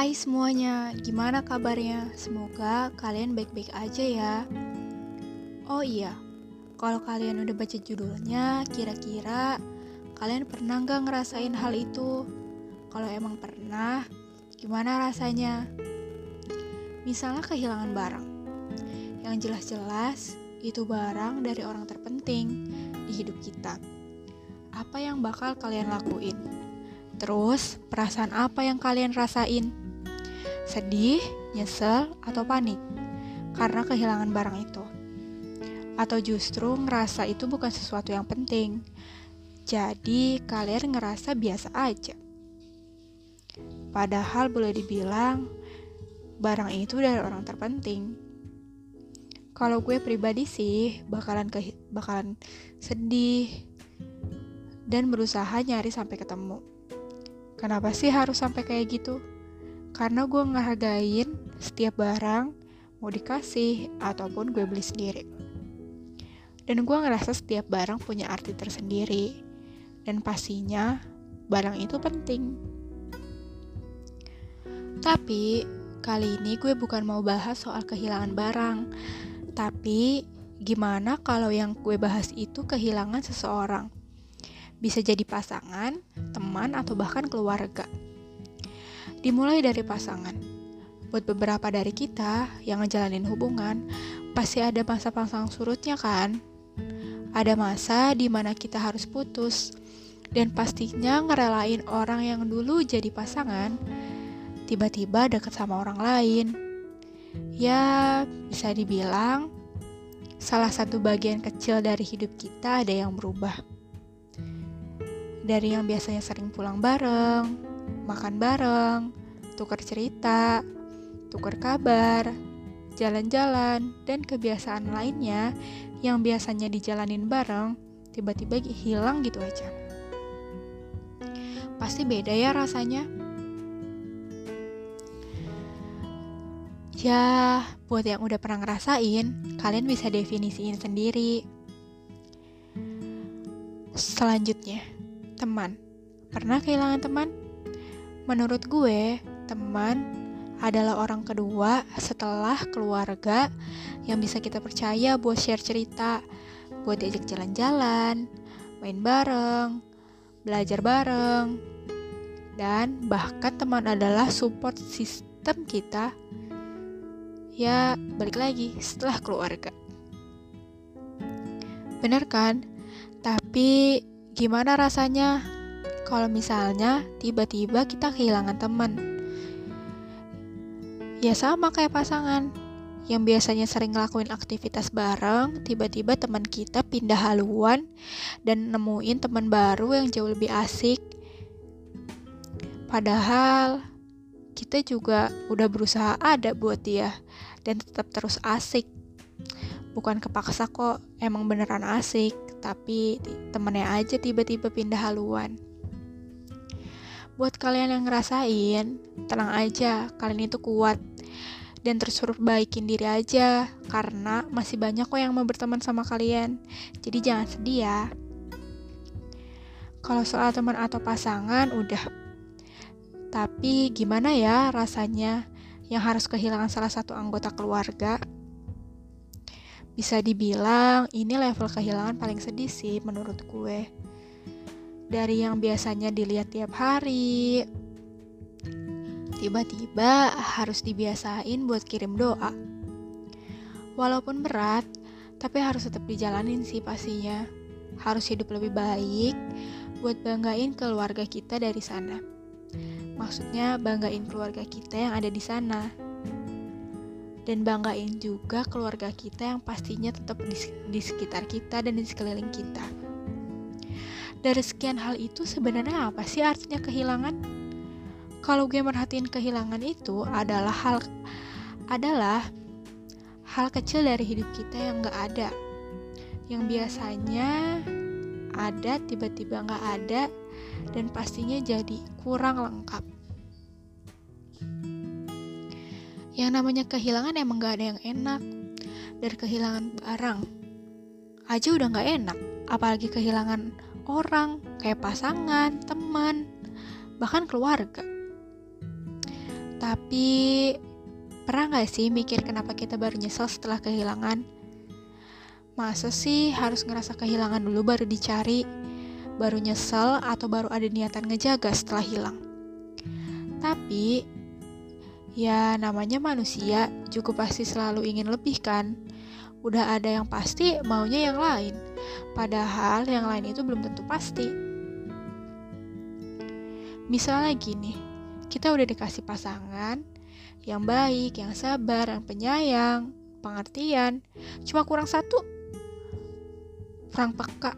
Hai semuanya, gimana kabarnya? Semoga kalian baik-baik aja ya. Oh iya, kalau kalian udah baca judulnya, kira-kira kalian pernah nggak ngerasain hal itu? Kalau emang pernah, gimana rasanya? Misalnya kehilangan barang. Yang jelas-jelas, itu barang dari orang terpenting di hidup kita. Apa yang bakal kalian lakuin? Terus, perasaan apa yang kalian rasain? Sedih, nyesel, atau panik karena kehilangan barang itu? Atau justru ngerasa itu bukan sesuatu yang penting, jadi kalian ngerasa biasa aja. Padahal boleh dibilang, barang itu dari orang terpenting. Kalau gue pribadi sih bakalan ke bakalan sedih dan berusaha nyari sampai ketemu. Kenapa sih harus sampai kayak gitu? Karena gue ngehargain setiap barang mau dikasih ataupun gue beli sendiri. Dan gue ngerasa setiap barang punya arti tersendiri. Dan pastinya barang itu penting. Tapi kali ini gue bukan mau bahas soal kehilangan barang. Tapi gimana kalau yang gue bahas itu kehilangan seseorang? Bisa jadi pasangan, teman, atau bahkan keluarga. Dimulai dari pasangan. Buat beberapa dari kita yang ngejalanin hubungan, pasti ada masa pasang surutnya kan? Ada masa di mana kita harus putus, dan pastinya ngerelain orang yang dulu jadi pasangan, tiba-tiba deket sama orang lain. Ya, bisa dibilang salah satu bagian kecil dari hidup kita ada yang berubah. Dari yang biasanya sering pulang bareng, makan bareng, tukar cerita, tukar kabar, jalan-jalan, dan kebiasaan lainnya yang biasanya dijalanin bareng, tiba-tiba hilang gitu aja. Pasti beda ya rasanya. Ya, buat yang udah pernah ngerasain, kalian bisa definisiin sendiri. Selanjutnya, teman. Pernah kehilangan teman? Menurut gue, teman adalah orang kedua setelah keluarga yang bisa kita percaya buat share cerita, buat diajak jalan-jalan, main bareng, belajar bareng, dan bahkan teman adalah support sistem kita. Ya, balik lagi setelah keluarga. Bener kan? Tapi Gimana rasanya kalau misalnya tiba-tiba kita kehilangan teman? Ya sama kayak pasangan yang biasanya sering ngelakuin aktivitas bareng, tiba-tiba teman kita pindah haluan dan nemuin teman baru yang jauh lebih asik. Padahal kita juga udah berusaha ada buat dia dan tetap terus asik. Bukan kepaksa kok, emang beneran asik tapi temennya aja tiba-tiba pindah haluan. Buat kalian yang ngerasain, tenang aja, kalian itu kuat. Dan tersuruh baikin diri aja, karena masih banyak kok yang mau berteman sama kalian. Jadi jangan sedih ya. Kalau soal teman atau pasangan, udah. Tapi gimana ya rasanya yang harus kehilangan salah satu anggota keluarga? Bisa dibilang ini level kehilangan paling sedih sih menurut gue. Dari yang biasanya dilihat tiap hari, tiba-tiba harus dibiasain buat kirim doa. Walaupun berat, tapi harus tetap dijalanin sih pastinya. Harus hidup lebih baik buat banggain keluarga kita dari sana. Maksudnya banggain keluarga kita yang ada di sana dan banggain juga keluarga kita yang pastinya tetap di, di sekitar kita dan di sekeliling kita. Dari sekian hal itu sebenarnya apa sih artinya kehilangan? Kalau gue merhatiin kehilangan itu adalah hal adalah hal kecil dari hidup kita yang gak ada, yang biasanya ada tiba-tiba gak ada dan pastinya jadi kurang lengkap. Yang namanya kehilangan emang gak ada yang enak. Dari kehilangan barang aja udah gak enak. Apalagi kehilangan orang, kayak pasangan, teman, bahkan keluarga. Tapi pernah gak sih mikir kenapa kita baru nyesel setelah kehilangan? Masa sih harus ngerasa kehilangan dulu baru dicari? Baru nyesel atau baru ada niatan ngejaga setelah hilang? Tapi ya namanya manusia juga pasti selalu ingin lebih kan? Udah ada yang pasti maunya yang lain. Padahal yang lain itu belum tentu pasti. Misalnya gini, kita udah dikasih pasangan yang baik, yang sabar, yang penyayang, pengertian. Cuma kurang satu, kurang peka.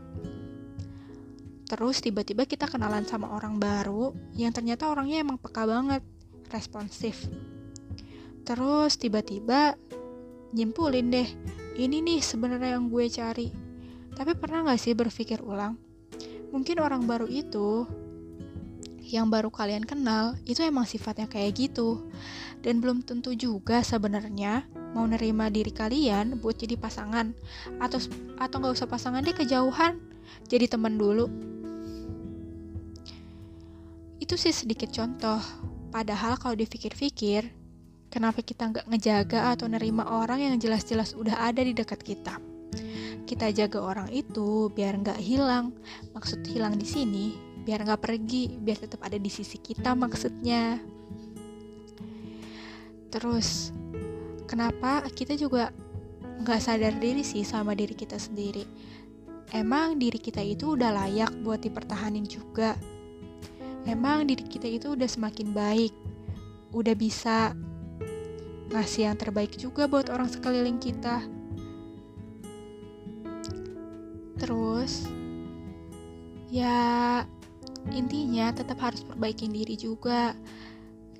Terus tiba-tiba kita kenalan sama orang baru yang ternyata orangnya emang peka banget, responsif. Terus tiba-tiba nyimpulin deh, ini nih sebenarnya yang gue cari. Tapi pernah gak sih berpikir ulang? Mungkin orang baru itu yang baru kalian kenal itu emang sifatnya kayak gitu. Dan belum tentu juga sebenarnya mau nerima diri kalian buat jadi pasangan atau atau nggak usah pasangan deh kejauhan jadi teman dulu itu sih sedikit contoh padahal kalau dipikir-pikir kenapa kita nggak ngejaga atau nerima orang yang jelas-jelas udah ada di dekat kita? Kita jaga orang itu biar nggak hilang. Maksud hilang di sini biar nggak pergi biar tetap ada di sisi kita maksudnya. Terus kenapa kita juga nggak sadar diri sih sama diri kita sendiri? Emang diri kita itu udah layak buat dipertahanin juga? Emang diri kita itu udah semakin baik? Udah bisa ngasih yang terbaik juga buat orang sekeliling kita terus ya Intinya tetap harus perbaikin diri juga.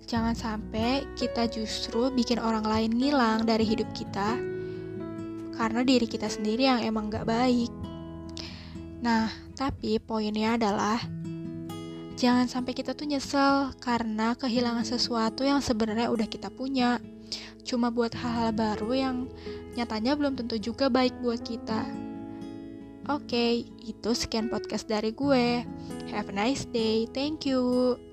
Jangan sampai kita justru bikin orang lain ngilang dari hidup kita karena diri kita sendiri yang emang gak baik. Nah, tapi poinnya adalah jangan sampai kita tuh nyesel karena kehilangan sesuatu yang sebenarnya udah kita punya. Cuma buat hal-hal baru yang nyatanya belum tentu juga baik buat kita. Oke, okay, itu sekian podcast dari gue. Have a nice day. Thank you.